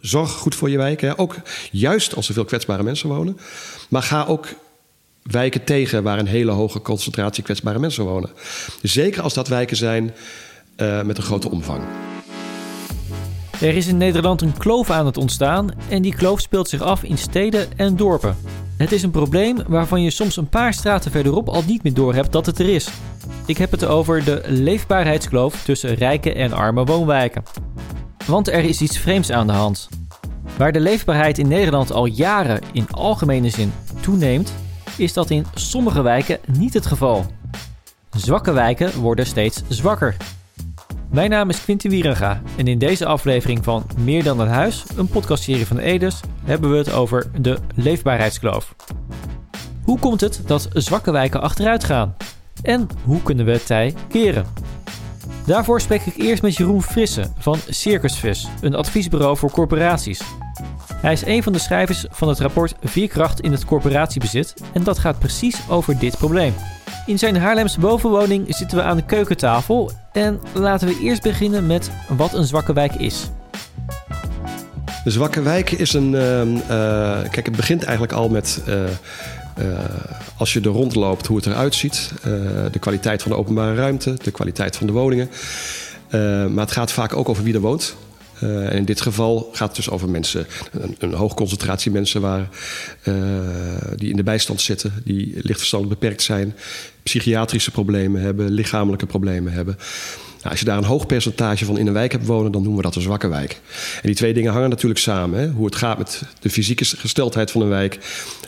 Zorg goed voor je wijken. Hè? Ook juist als er veel kwetsbare mensen wonen. Maar ga ook wijken tegen waar een hele hoge concentratie kwetsbare mensen wonen. Zeker als dat wijken zijn uh, met een grote omvang. Er is in Nederland een kloof aan het ontstaan en die kloof speelt zich af in steden en dorpen. Het is een probleem waarvan je soms een paar straten verderop al niet meer doorhebt dat het er is. Ik heb het over de leefbaarheidskloof tussen rijke en arme woonwijken. Want er is iets vreemds aan de hand. Waar de leefbaarheid in Nederland al jaren in algemene zin toeneemt, is dat in sommige wijken niet het geval. Zwakke wijken worden steeds zwakker. Mijn naam is Quinty Wierenga en in deze aflevering van Meer dan een huis, een podcastserie van Edes, hebben we het over de leefbaarheidskloof. Hoe komt het dat zwakke wijken achteruit gaan? En hoe kunnen we het tij keren? Daarvoor spreek ik eerst met Jeroen Frisse van Circusvis, een adviesbureau voor corporaties. Hij is een van de schrijvers van het rapport Vierkracht in het corporatiebezit en dat gaat precies over dit probleem. In zijn Haarlemse bovenwoning zitten we aan de keukentafel en laten we eerst beginnen met wat een zwakke wijk is. De zwakke wijk is een. Uh, uh, kijk, het begint eigenlijk al met. Uh, als je er rondloopt, hoe het eruit ziet. de kwaliteit van de openbare ruimte, de kwaliteit van de woningen. maar het gaat vaak ook over wie er woont. En in dit geval gaat het dus over mensen, een, een concentratie mensen waar, die in de bijstand zitten, die lichtverstandelijk beperkt zijn, psychiatrische problemen hebben, lichamelijke problemen hebben. Nou, als je daar een hoog percentage van in een wijk hebt wonen, dan noemen we dat een zwakke wijk. En die twee dingen hangen natuurlijk samen. Hè? Hoe het gaat met de fysieke gesteldheid van een wijk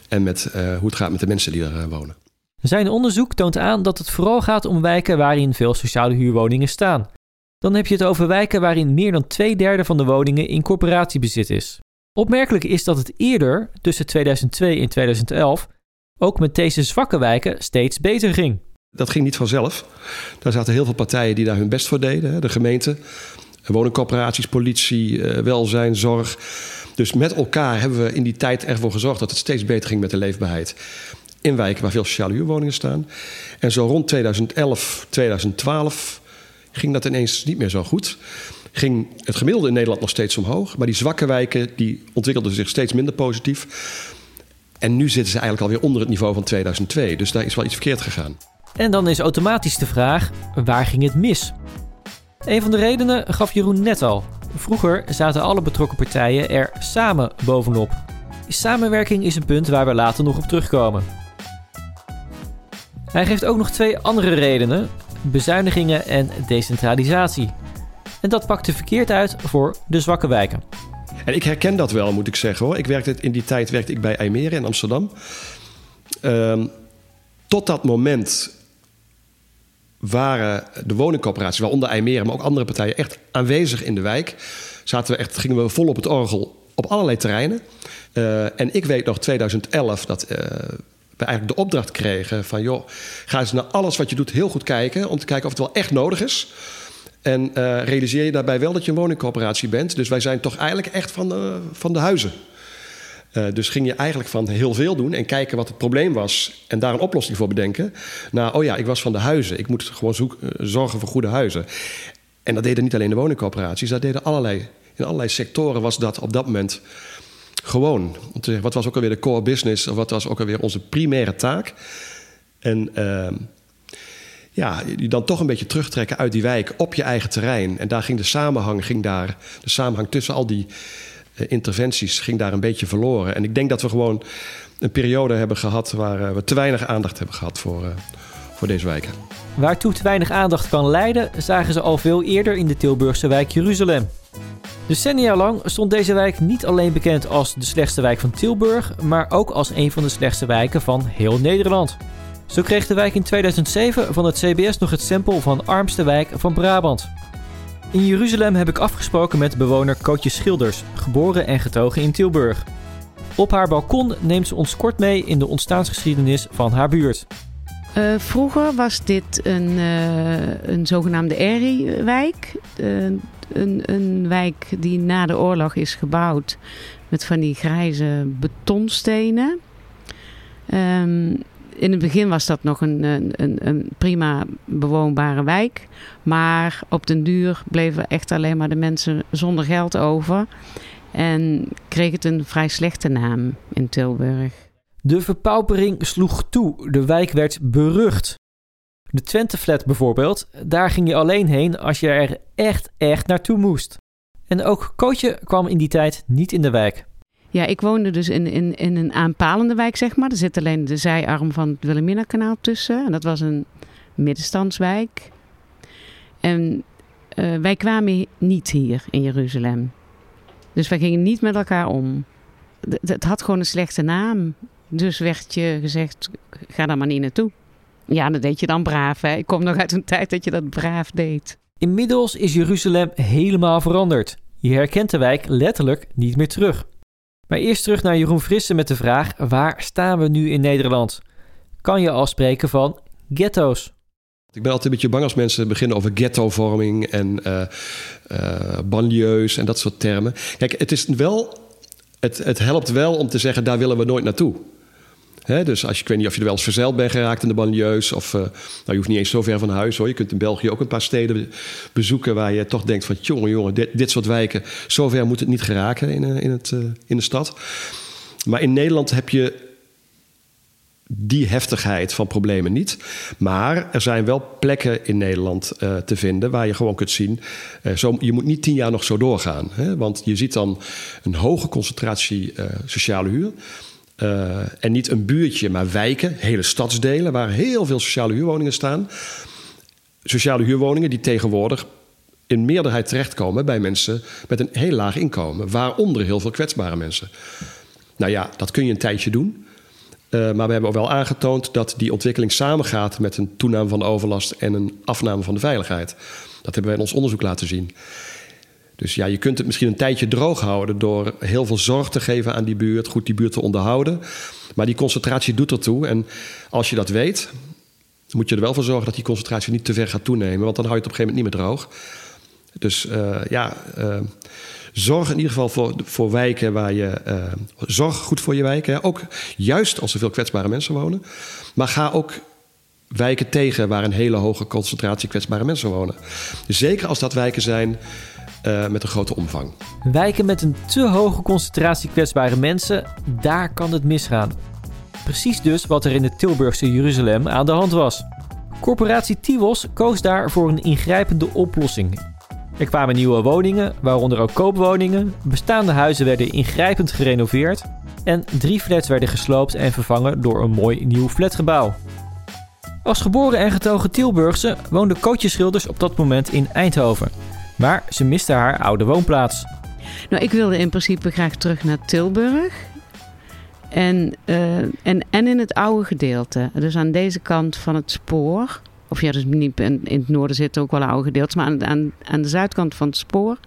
en met uh, hoe het gaat met de mensen die daar wonen. Zijn onderzoek toont aan dat het vooral gaat om wijken waarin veel sociale huurwoningen staan. Dan heb je het over wijken waarin meer dan twee derde van de woningen in corporatiebezit is. Opmerkelijk is dat het eerder, tussen 2002 en 2011, ook met deze zwakke wijken steeds beter ging. Dat ging niet vanzelf. Daar zaten heel veel partijen die daar hun best voor deden. De gemeente, woningcorporaties, politie, eh, welzijn, zorg. Dus met elkaar hebben we in die tijd ervoor gezorgd dat het steeds beter ging met de leefbaarheid. In wijken waar veel sociale huurwoningen staan. En zo rond 2011, 2012 ging dat ineens niet meer zo goed. Ging het gemiddelde in Nederland nog steeds omhoog. Maar die zwakke wijken die ontwikkelden zich steeds minder positief. En nu zitten ze eigenlijk alweer onder het niveau van 2002. Dus daar is wel iets verkeerd gegaan. En dan is automatisch de vraag: waar ging het mis? Een van de redenen gaf Jeroen net al. Vroeger zaten alle betrokken partijen er samen bovenop. Samenwerking is een punt waar we later nog op terugkomen. Hij geeft ook nog twee andere redenen bezuinigingen en decentralisatie. En dat pakte verkeerd uit voor de zwakke wijken. En ik herken dat wel, moet ik zeggen hoor. Ik werkte, in die tijd werkte ik bij IJmeren in Amsterdam. Um, tot dat moment waren de woningcorporaties, waaronder IJmeren, maar ook andere partijen, echt aanwezig in de wijk. Zaten we echt, gingen we vol op het orgel op allerlei terreinen. Uh, en ik weet nog 2011 dat uh, we eigenlijk de opdracht kregen van... joh, ga eens naar alles wat je doet heel goed kijken... om te kijken of het wel echt nodig is. En uh, realiseer je daarbij wel dat je een woningcoöperatie bent. Dus wij zijn toch eigenlijk echt van de, van de huizen. Uh, dus ging je eigenlijk van heel veel doen en kijken wat het probleem was... en daar een oplossing voor bedenken. Nou, oh ja, ik was van de huizen. Ik moet gewoon uh, zorgen voor goede huizen. En dat deden niet alleen de woningcoöperaties. Dat deden allerlei... In allerlei sectoren was dat op dat moment gewoon. Wat was ook alweer de core business? Of wat was ook alweer onze primaire taak? En uh, ja, je dan toch een beetje terugtrekken uit die wijk op je eigen terrein. En daar ging de samenhang, ging daar, de samenhang tussen al die interventies ging daar een beetje verloren. En ik denk dat we gewoon een periode hebben gehad waar uh, we te weinig aandacht hebben gehad voor, uh, voor deze wijken. Waartoe te weinig aandacht kan leiden, zagen ze al veel eerder in de Tilburgse wijk Jeruzalem. Decennia lang stond deze wijk niet alleen bekend als de slechtste wijk van Tilburg, maar ook als een van de slechtste wijken van heel Nederland. Zo kreeg de wijk in 2007 van het CBS nog het stempel van armste wijk van Brabant. In Jeruzalem heb ik afgesproken met bewoner Kootje Schilders, geboren en getogen in Tilburg. Op haar balkon neemt ze ons kort mee in de ontstaansgeschiedenis van haar buurt. Uh, vroeger was dit een, uh, een zogenaamde ERI-wijk. Uh, een, een wijk die na de oorlog is gebouwd met van die grijze betonstenen. Um, in het begin was dat nog een, een, een, prima bewoonbare wijk. Maar op den duur bleven echt alleen maar de mensen zonder geld over. En kreeg het een vrij slechte naam in Tilburg. De verpaupering sloeg toe. De wijk werd berucht. De Twente-flat bijvoorbeeld, daar ging je alleen heen als je er echt, echt naartoe moest. En ook Kootje kwam in die tijd niet in de wijk. Ja, ik woonde dus in, in, in een aanpalende wijk, zeg maar. Er zit alleen de zijarm van het Wilhelmina-kanaal tussen. En dat was een middenstandswijk. En uh, wij kwamen niet hier in Jeruzalem. Dus wij gingen niet met elkaar om. Het had gewoon een slechte naam. Dus werd je gezegd, ga daar maar niet naartoe. Ja, dat deed je dan braaf. Hè? Ik kom nog uit een tijd dat je dat braaf deed. Inmiddels is Jeruzalem helemaal veranderd. Je herkent de wijk letterlijk niet meer terug. Maar eerst terug naar Jeroen Frisse met de vraag: waar staan we nu in Nederland? Kan je al spreken van ghetto's? Ik ben altijd een beetje bang als mensen beginnen over ghettovorming en uh, banlieues en dat soort termen. Kijk, het is wel. Het, het helpt wel om te zeggen, daar willen we nooit naartoe dus als je, ik weet niet of je er wel eens verzeild bent geraakt in de banlieues. Of, uh, nou, je hoeft niet eens zo ver van huis hoor. Je kunt in België ook een paar steden bezoeken waar je toch denkt van... jongen, jongen, dit, dit soort wijken, zo ver moet het niet geraken in, uh, in, het, uh, in de stad. Maar in Nederland heb je die heftigheid van problemen niet. Maar er zijn wel plekken in Nederland te vinden waar je gewoon kunt zien. Zo, je moet niet tien jaar nog zo doorgaan. Hè? Want je ziet dan een hoge concentratie sociale huur. Uh, en niet een buurtje, maar wijken, hele stadsdelen waar heel veel sociale huurwoningen staan. Sociale huurwoningen die tegenwoordig in meerderheid terechtkomen bij mensen met een heel laag inkomen, waaronder heel veel kwetsbare mensen. Nou ja, dat kun je een tijdje doen. Uh, maar we hebben ook wel aangetoond dat die ontwikkeling samengaat met een toename van de overlast en een afname van de veiligheid. Dat hebben wij in ons onderzoek laten zien. Dus ja, je kunt het misschien een tijdje droog houden door heel veel zorg te geven aan die buurt, goed die buurt te onderhouden. Maar die concentratie doet ertoe. En als je dat weet, moet je er wel voor zorgen dat die concentratie niet te ver gaat toenemen, want dan hou je het op een gegeven moment niet meer droog. Dus uh, ja, uh, zorg in ieder geval voor, voor wijken waar je. Uh, zorg goed voor je wijken. Ook juist als er veel kwetsbare mensen wonen. Maar ga ook wijken tegen waar een hele hoge concentratie kwetsbare mensen wonen. Zeker als dat wijken zijn uh, met een grote omvang. Wijken met een te hoge concentratie kwetsbare mensen, daar kan het misgaan. Precies dus wat er in het Tilburgse Jeruzalem aan de hand was. Corporatie Tiwos koos daar voor een ingrijpende oplossing. Er kwamen nieuwe woningen, waaronder ook koopwoningen. Bestaande huizen werden ingrijpend gerenoveerd. En drie flats werden gesloopt en vervangen door een mooi nieuw flatgebouw. Als geboren en getogen Tilburgse woonde Kootje Schilders op dat moment in Eindhoven. Maar ze miste haar oude woonplaats. Nou, ik wilde in principe graag terug naar Tilburg. En, uh, en, en in het oude gedeelte. Dus aan deze kant van het spoor. Of ja, dus niet in, in het noorden zitten ook wel oude gedeeltes. Maar aan, aan, aan de zuidkant van het spoor.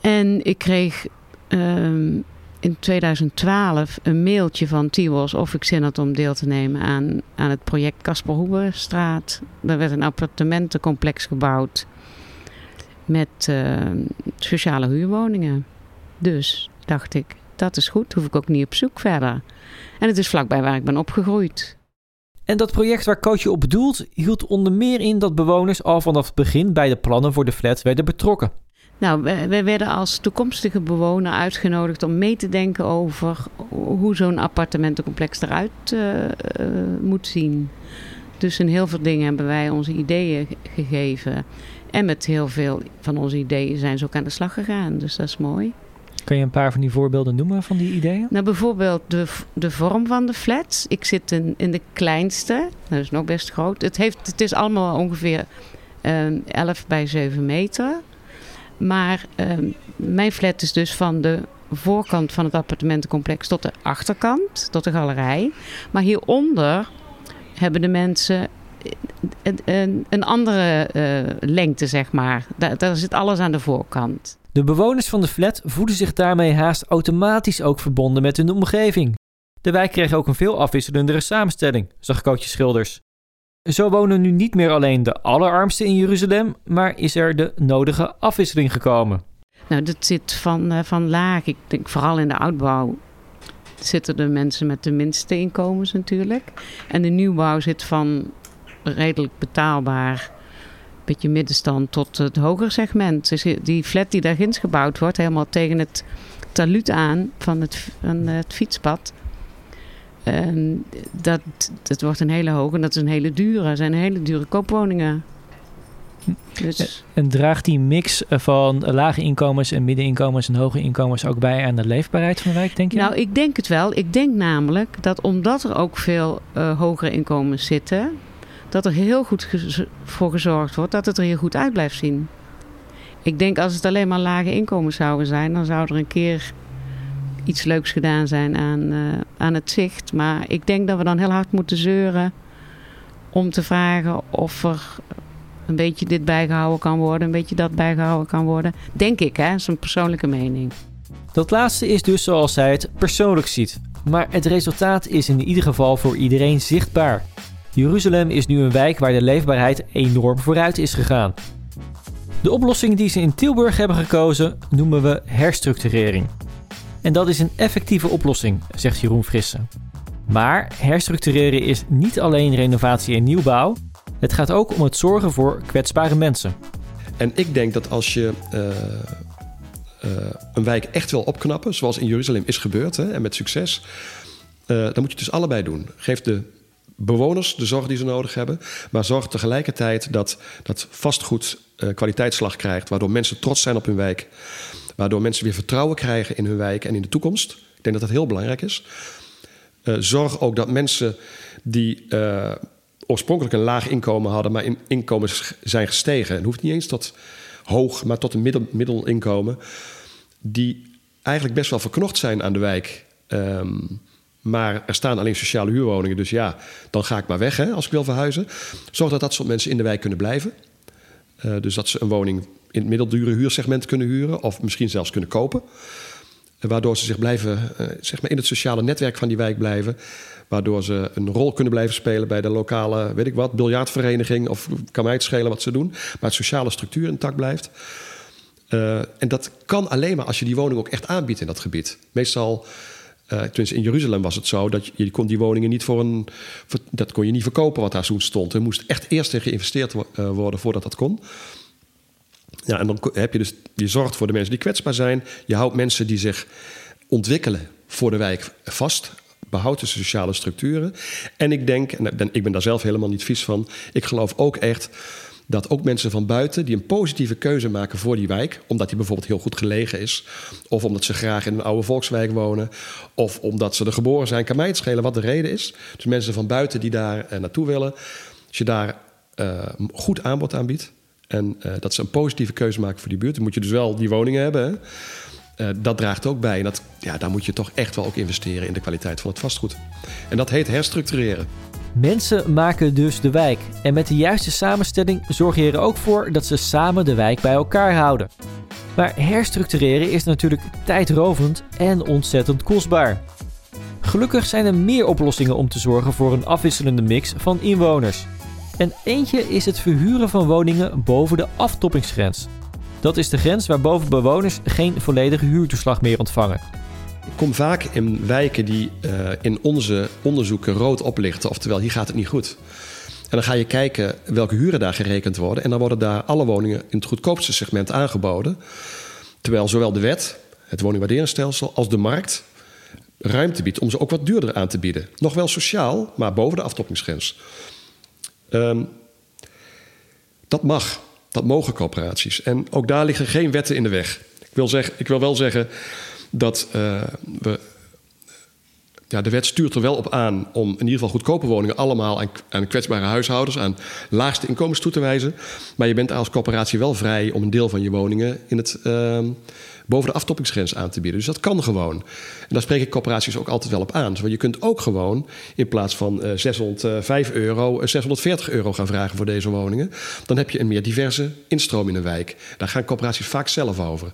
En ik kreeg um, in 2012 een mailtje van Tiwos of ik zin had om deel te nemen aan, aan het project Kasper Hoeberstraat. Daar werd een appartementencomplex gebouwd met uh, sociale huurwoningen. Dus dacht ik, dat is goed, hoef ik ook niet op zoek verder. En het is vlakbij waar ik ben opgegroeid. En dat project waar Kootje op bedoelt, hield onder meer in dat bewoners al vanaf het begin bij de plannen voor de flat werden betrokken. Nou, wij werden als toekomstige bewoner uitgenodigd om mee te denken over hoe zo'n appartementencomplex eruit uh, uh, moet zien. Dus in heel veel dingen hebben wij onze ideeën gegeven. En met heel veel van onze ideeën zijn ze ook aan de slag gegaan. Dus dat is mooi. Kun je een paar van die voorbeelden noemen van die ideeën? Nou, bijvoorbeeld de, de vorm van de flats. Ik zit in, in de kleinste. Dat is nog best groot. Het, heeft, het is allemaal ongeveer uh, ehm, 11 bij 7 meter. Maar uh, mijn flat is dus van de voorkant van het appartementencomplex tot de achterkant, tot de galerij. Maar hieronder hebben de mensen een, een andere uh, lengte, zeg maar. Daar, daar zit alles aan de voorkant. De bewoners van de flat voelen zich daarmee haast automatisch ook verbonden met hun omgeving. De wijk kreeg ook een veel afwisselendere samenstelling, zag Kootje Schilders. Zo wonen nu niet meer alleen de allerarmsten in Jeruzalem, maar is er de nodige afwisseling gekomen. Nou, dat zit van, uh, van laag. Ik denk vooral in de oudbouw zitten de mensen met de minste inkomens natuurlijk. En de nieuwbouw zit van redelijk betaalbaar beetje middenstand tot het hoger segment. Dus die flat die daar ginds gebouwd wordt, helemaal tegen het talud aan van het, van het fietspad. Dat, dat wordt een hele hoge en dat is een hele dure. Dat zijn hele dure koopwoningen. Dus... En draagt die mix van lage inkomens en middeninkomens en hoge inkomens ook bij aan de leefbaarheid van de wijk, denk je? Nou, ik denk het wel. Ik denk namelijk dat omdat er ook veel uh, hogere inkomens zitten, dat er heel goed voor gezorgd wordt dat het er heel goed uit blijft zien. Ik denk als het alleen maar lage inkomens zouden zijn, dan zou er een keer iets leuks gedaan zijn aan, uh, aan het zicht. Maar ik denk dat we dan heel hard moeten zeuren om te vragen of er een beetje dit bijgehouden kan worden, een beetje dat bijgehouden kan worden. Denk ik, hè? dat is een persoonlijke mening. Dat laatste is dus zoals zij het persoonlijk ziet. Maar het resultaat is in ieder geval voor iedereen zichtbaar. Jeruzalem is nu een wijk waar de leefbaarheid enorm vooruit is gegaan. De oplossing die ze in Tilburg hebben gekozen noemen we herstructurering. En dat is een effectieve oplossing, zegt Jeroen Frisse. Maar herstructureren is niet alleen renovatie en nieuwbouw, het gaat ook om het zorgen voor kwetsbare mensen. En ik denk dat als je uh, uh, een wijk echt wil opknappen, zoals in Jeruzalem is gebeurd hè, en met succes, uh, dan moet je het dus allebei doen. Geef de bewoners de zorg die ze nodig hebben, maar zorg tegelijkertijd dat dat vastgoed kwaliteitsslag krijgt, waardoor mensen trots zijn op hun wijk, waardoor mensen weer vertrouwen krijgen in hun wijk en in de toekomst. Ik denk dat dat heel belangrijk is. zorg ook dat mensen die oorspronkelijk een laag inkomen hadden, maar in inkomens zijn gestegen. En hoeft niet eens tot hoog, maar tot een middel, middelinkomen. Die eigenlijk best wel verknocht zijn aan de wijk. Ehm, maar er staan alleen sociale huurwoningen. Dus ja, dan ga ik maar weg hè, als ik wil verhuizen. Zorg dat dat soort mensen in de wijk kunnen blijven. Uh, dus dat ze een woning in het middeldure huursegment kunnen huren. Of misschien zelfs kunnen kopen. waardoor ze zich blijven, uh, zeg maar in het sociale netwerk van die wijk blijven. Waardoor ze een rol kunnen blijven spelen bij de lokale, weet ik wat, biljartvereniging. Of kan mij het schelen wat ze doen. Maar het sociale structuur intact blijft. En dat kan alleen maar als je die woning ook echt aanbiedt in dat gebied. Meestal, uh, tenminste in Jeruzalem was het zo... dat je, kon die woningen niet voor een... Dat kon je niet verkopen wat daar zo stond. Er moest echt eerst in geïnvesteerd uh, worden voordat dat kon. Ja, en dan heb je dus... Je zorgt voor de mensen die kwetsbaar zijn. Je houdt mensen die zich ontwikkelen voor de wijk vast behoudt de sociale structuren. En ik denk, en ik ben daar zelf helemaal niet vies van, ik geloof ook echt dat ook mensen van buiten die een positieve keuze maken voor die wijk, omdat die bijvoorbeeld heel goed gelegen is, of omdat ze graag in een oude volkswijk wonen, of omdat ze er geboren zijn, kan mij het schelen wat de reden is. Dus mensen van buiten die daar uh, naartoe willen, als je daar uh, goed aanbod aanbiedt en uh, dat ze een positieve keuze maken voor die buurt, dan moet je dus wel die woningen hebben. Hè? Dat draagt ook bij. En dat, ja, daar moet je toch echt wel ook investeren in de kwaliteit van het vastgoed. En dat heet herstructureren. Mensen maken dus de wijk. En met de juiste samenstelling zorg je er ook voor dat ze samen de wijk bij elkaar houden. Maar herstructureren is natuurlijk tijdrovend en ontzettend kostbaar. Gelukkig zijn er meer oplossingen om te zorgen voor een afwisselende mix van inwoners. En eentje is het verhuren van woningen boven de aftoppingsgrens. Dat is de grens waarboven bewoners geen volledige huurtoeslag meer ontvangen. Ik kom vaak in wijken die uh, in onze onderzoeken rood oplichten, oftewel hier gaat het niet goed. En dan ga je kijken welke huren daar gerekend worden. En dan worden daar alle woningen in het goedkoopste segment aangeboden. Terwijl zowel de wet, het woningwaarderingsstelsel, als de markt ruimte biedt om ze ook wat duurder aan te bieden. Nog wel sociaal, maar boven de aftoppingsgrens. Um, dat mag. Dat mogen corporaties. En ook daar liggen geen wetten in de weg. Ik wil, zeg, ik wil wel zeggen dat uh, we. Ja, de wet stuurt er wel op aan om in ieder geval goedkope woningen allemaal aan, aan kwetsbare huishoudens, aan laagste inkomens toe te wijzen. Maar je bent als corporatie wel vrij om een deel van je woningen in het, uh, boven de aftoppingsgrens aan te bieden. Dus dat kan gewoon. En daar spreek ik corporaties ook altijd wel op aan. Want je kunt ook gewoon in plaats van uh, 605 euro, 640 euro gaan vragen voor deze woningen. Dan heb je een meer diverse instroom in een wijk. Daar gaan corporaties vaak zelf over.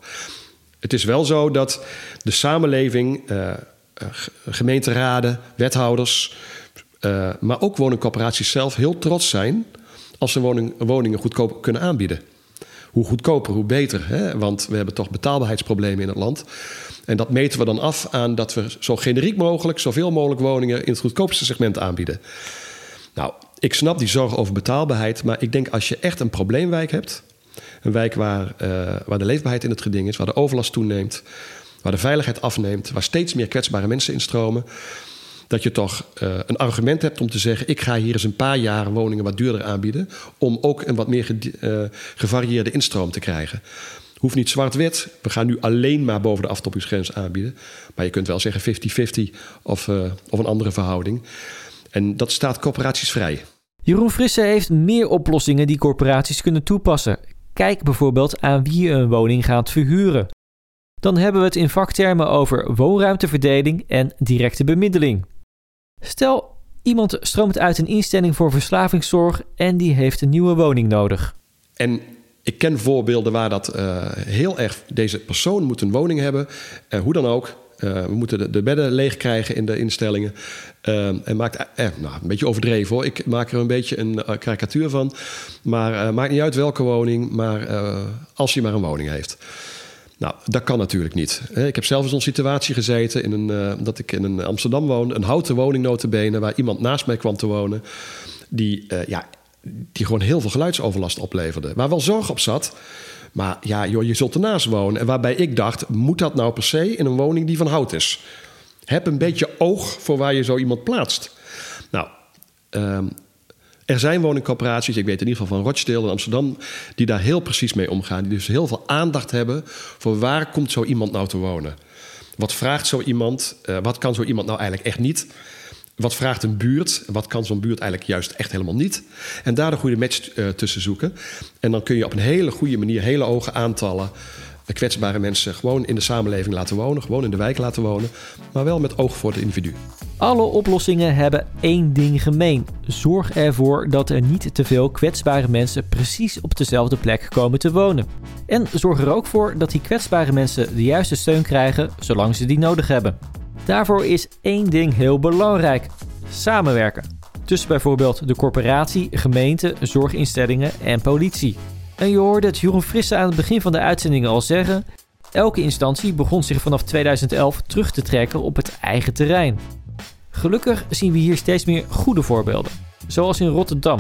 Het is wel zo dat de samenleving, uh, gemeenteraden, wethouders, uh, maar ook woningcorporaties zelf heel trots zijn als ze woning, woningen goedkoop kunnen aanbieden hoe goedkoper, hoe beter. Hè? Want we hebben toch betaalbaarheidsproblemen in het land. En dat meten we dan af aan dat we zo generiek mogelijk, zoveel mogelijk woningen in het goedkoopste segment aanbieden. Nou, ik snap die zorg over betaalbaarheid, maar ik denk als je echt een probleemwijk hebt, een wijk waar, uh, waar de leefbaarheid in het geding is, waar de overlast toeneemt, waar de veiligheid afneemt, waar steeds meer kwetsbare mensen instromen, dat je toch uh, een argument hebt om te zeggen: ik ga hier eens een paar jaar woningen wat duurder aanbieden, om ook een wat meer uh, gevarieerde instroom te krijgen. Hoeft niet zwart-wit. We gaan nu alleen maar boven de aftoppingsgrens aanbieden. Maar je kunt wel zeggen 50-50 of, of een andere verhouding. En dat staat corporaties vrij. Jeroen Frisse heeft meer oplossingen die corporaties kunnen toepassen. Kijk bijvoorbeeld aan wie je een woning gaat verhuren. Dan hebben we het in vaktermen over woonruimteverdeling en directe bemiddeling. Stel, iemand stroomt uit een instelling voor verslavingszorg en die heeft een nieuwe woning nodig. En ik ken voorbeelden waar dat uh, heel erg. Deze persoon moet een woning hebben, uh, hoe dan ook. Uh, we moeten de, de, bedden leeg krijgen in de instellingen. en maakt nou, een beetje overdreven hoor. Ik maak er een beetje een karikatuur van. Maar maakt niet uit welke woning, maar als hij maar een woning heeft. Nou, dat kan natuurlijk niet. Ik heb zelf in zo'n situatie gezeten in een, dat ik in een Amsterdam woonde. Een houten woning notabene, waar iemand naast mij kwam te wonen. Die ja, die gewoon heel veel geluidsoverlast opleverde. Waar wel zorg op zat. Maar ja, joh, je zult ernaast wonen. En waarbij ik dacht, moet dat nou per se in een woning die van hout is? Heb een beetje oog voor waar je zo iemand plaatst. Nou, um, er zijn woningcorporaties, ik weet in ieder geval van Rochdale in Amsterdam, die daar heel precies mee omgaan. Die dus heel veel aandacht hebben voor waar komt zo iemand nou te wonen. Wat vraagt zo iemand? Uh, wat kan zo iemand nou eigenlijk echt niet? Wat vraagt een buurt? Wat kan zo'n buurt eigenlijk juist echt helemaal niet? En daar een goede match uh, tussen zoeken. En dan kun je op een hele goede manier hele ogen aantallen kwetsbare mensen gewoon in de samenleving laten wonen, gewoon in de wijk laten wonen, maar wel met oog voor het individu. Alle oplossingen hebben één ding gemeen. Zorg ervoor dat er niet te veel kwetsbare mensen precies op dezelfde plek komen te wonen. En zorg er ook voor dat die kwetsbare mensen de juiste steun krijgen zolang ze die nodig hebben. Daarvoor is één ding heel belangrijk: samenwerken. Tussen bijvoorbeeld de corporatie, gemeente, zorginstellingen en politie. En je hoorde het Jeroen Frisse aan het begin van de uitzending al zeggen: elke instantie begon zich vanaf 2011 terug te trekken op het eigen terrein. Gelukkig zien we hier steeds meer goede voorbeelden, zoals in Rotterdam,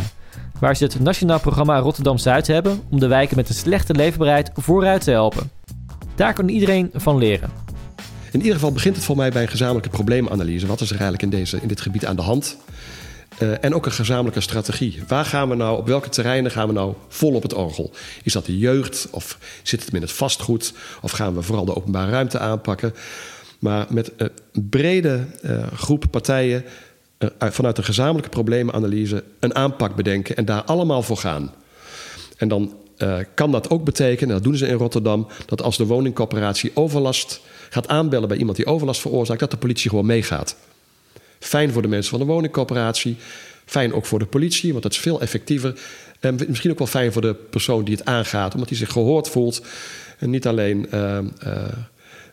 waar ze het Nationaal Programma Rotterdam Zuid hebben om de wijken met een slechte leefbaarheid vooruit te helpen. Daar kan iedereen van leren. In ieder geval begint het voor mij bij een gezamenlijke probleemanalyse. Wat is er eigenlijk in, deze, in dit gebied aan de hand? Uh, en ook een gezamenlijke strategie. Waar gaan we nou, op welke terreinen gaan we nou vol op het orgel? Is dat de jeugd of zit het in het vastgoed? Of gaan we vooral de openbare ruimte aanpakken? Maar met een brede uh, groep partijen vanuit een gezamenlijke probleemanalyse een aanpak bedenken en daar allemaal voor gaan. En dan kan dat ook betekenen, en dat doen ze in Rotterdam, dat als de woningcorporatie overlast gaat aanbellen bij iemand die overlast veroorzaakt, dat de politie gewoon meegaat. Fijn voor de mensen van de woningcorporatie. Fijn ook voor de politie, want dat is veel effectiever. En misschien ook wel fijn voor de persoon die het aangaat, omdat hij zich gehoord voelt. En niet alleen. Uh, uh,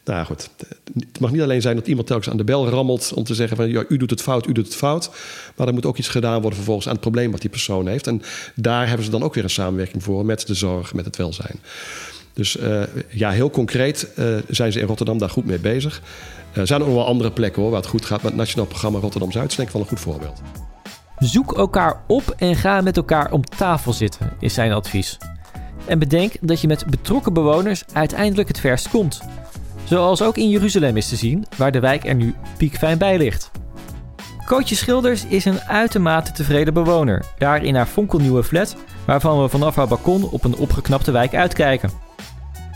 nou goed, het mag niet alleen zijn dat iemand telkens aan de bel rammelt om te zeggen van ja, u doet het fout, u doet het fout. Maar er moet ook iets gedaan worden vervolgens aan het probleem wat die persoon heeft. En daar hebben ze dan ook weer een samenwerking voor met de zorg, met het welzijn. Dus uh, ja, heel concreet uh, zijn ze in Rotterdam daar goed mee bezig. Er zijn ook wel andere plekken hoor, waar het goed gaat. Maar het Nationaal Programma Rotterdam Zuid is denk ik wel een goed voorbeeld. Zoek elkaar op en ga met elkaar om tafel zitten, is zijn advies. En bedenk dat je met betrokken bewoners uiteindelijk het verst komt. Zoals ook in Jeruzalem is te zien, waar de wijk er nu piekfijn bij ligt. Kootje Schilders is een uitermate tevreden bewoner, daar in haar fonkelnieuwe flat, waarvan we vanaf haar balkon op een opgeknapte wijk uitkijken.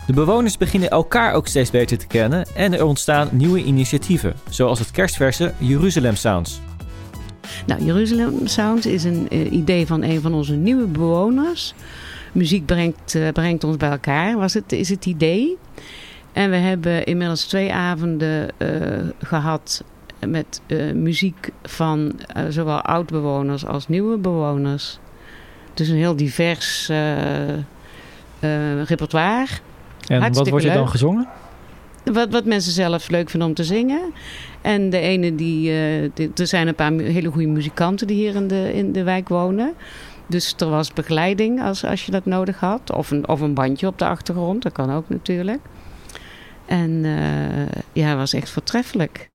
De bewoners beginnen elkaar ook steeds beter te kennen en er ontstaan nieuwe initiatieven, zoals het kerstverse Jeruzalem Sounds. Nou, Jeruzalem Sounds is een uh, idee van een van onze nieuwe bewoners. Muziek brengt, uh, brengt ons bij elkaar, was het, is het idee. En we hebben inmiddels twee avonden uh, gehad met muziek van zowel oud-bewoners als nieuwe bewoners. Dus een heel divers repertoire. En wat wordt er dan gezongen? Wat, wat mensen zelf leuk vinden om te zingen. En de ene die, uh, die, Er zijn een paar hele goede muzikanten die hier in de, in de wijk wonen. Dus er was begeleiding als, als je dat nodig had. Of een, of een bandje op de achtergrond, dat kan ook natuurlijk. En uh, ja, het was echt voortreffelijk.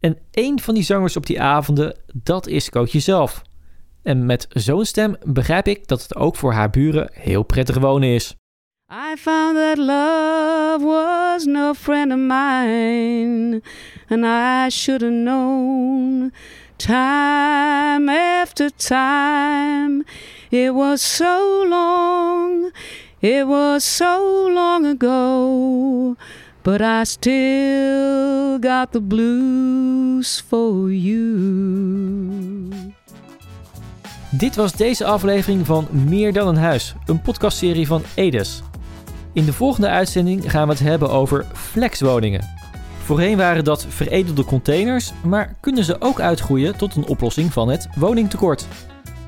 En een van die zangers op die avonden, dat is Kootje zelf. En met zo'n stem begrijp ik dat het ook voor haar buren heel prettig wonen is. I found that love was no friend of mine, and I should have known time after time. It was so long, it was so long ago, but I still got the blues for you. Dit was deze aflevering van Meer dan een huis, een podcastserie van Edes. In de volgende uitzending gaan we het hebben over flexwoningen. Voorheen waren dat veredelde containers, maar kunnen ze ook uitgroeien tot een oplossing van het woningtekort?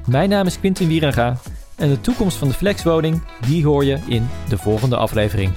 Mijn naam is Quintin Wierenga en de toekomst van de flexwoning, die hoor je in de volgende aflevering.